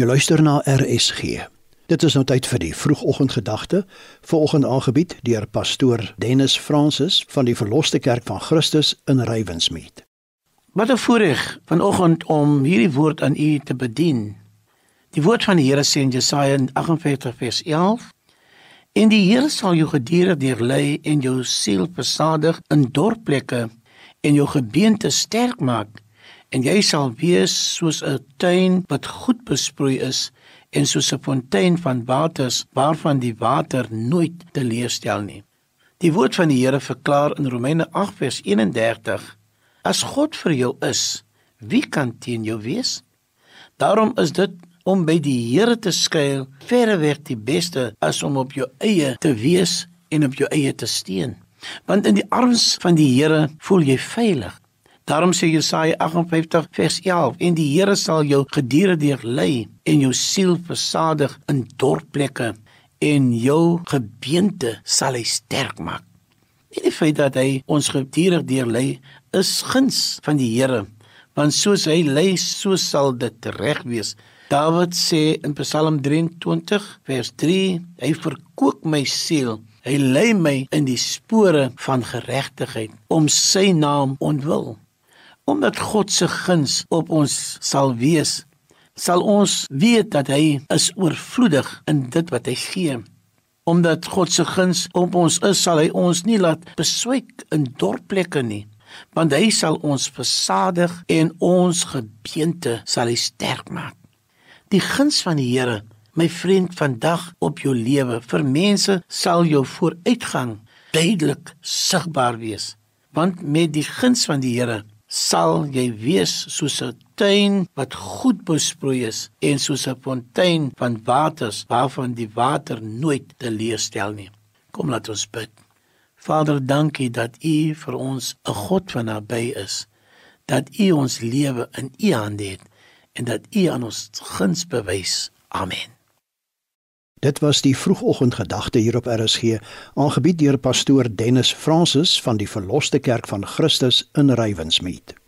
Jy luister na RSG. Dit is nou tyd vir die vroegoggendgedagte, vanoggend aangebied deur pastoor Dennis Francis van die Verloste Kerk van Christus in Rywensmeet. Wat 'n voorreg vanoggend om hierdie woord aan u te bedien. Die woord van die Here sê in Jesaja 58 vers 11: En die Here sal jou gedurende deurlei en jou siel versadig in dorplekke en jou gebeente sterk maak en jy sal wees soos 'n tuin wat goed besproei is en soos 'n fontein van waters waarvan die water nooit teleurstel nie. Die woord van die Here verklaar in Romeine 8 vers 31: As God vir jou is, wie kan teen jou wees? Daarom is dit om by die Here te skuil verreweg die beste as om op jou eie te wees en op jou eie te steun. Want in die arms van die Here voel jy veilig. Daarom sê Jesaja 58 vers 11 en die Here sal jou gedurende lei en jou siel versadig in dorplekke en jou gebeente sal hy sterk maak. Nie die feit dat hy ons gedurende lei is guns van die Here want soos hy lei so sal dit reg wees. Dawid sê in Psalm 23 vers 3 hy verkoop my siel Hy lei my in die spore van geregtigheid om sy naam ontwil omdat God se guns op ons sal wees, sal ons weet dat hy is oorvloedig in dit wat hy gee. Omdat God se guns op ons is, sal hy ons nie laat beswyk in dorpplekke nie, want hy sal ons versadig en ons gebeente sal hy sterk maak. Die guns van die Here, my vriend, vandag op jou lewe vir mense sal jou vooruitgang duidelik sigbaar wees, want met die guns van die Here sal jy wees soos 'n tuin wat goed besproei is en soos 'n fontein van waters waarvan die water nooit teleurstel nie. Kom laat ons bid. Vader, dankie dat U vir ons 'n God van naby is. Dat U ons lewe in U hande het en dat U aan ons guns bewys. Amen. Dit was die vroegoggendgedagte hier op RSG, aangebied deur pastoor Dennis Francis van die Verloste Kerk van Christus in Rywensmeet.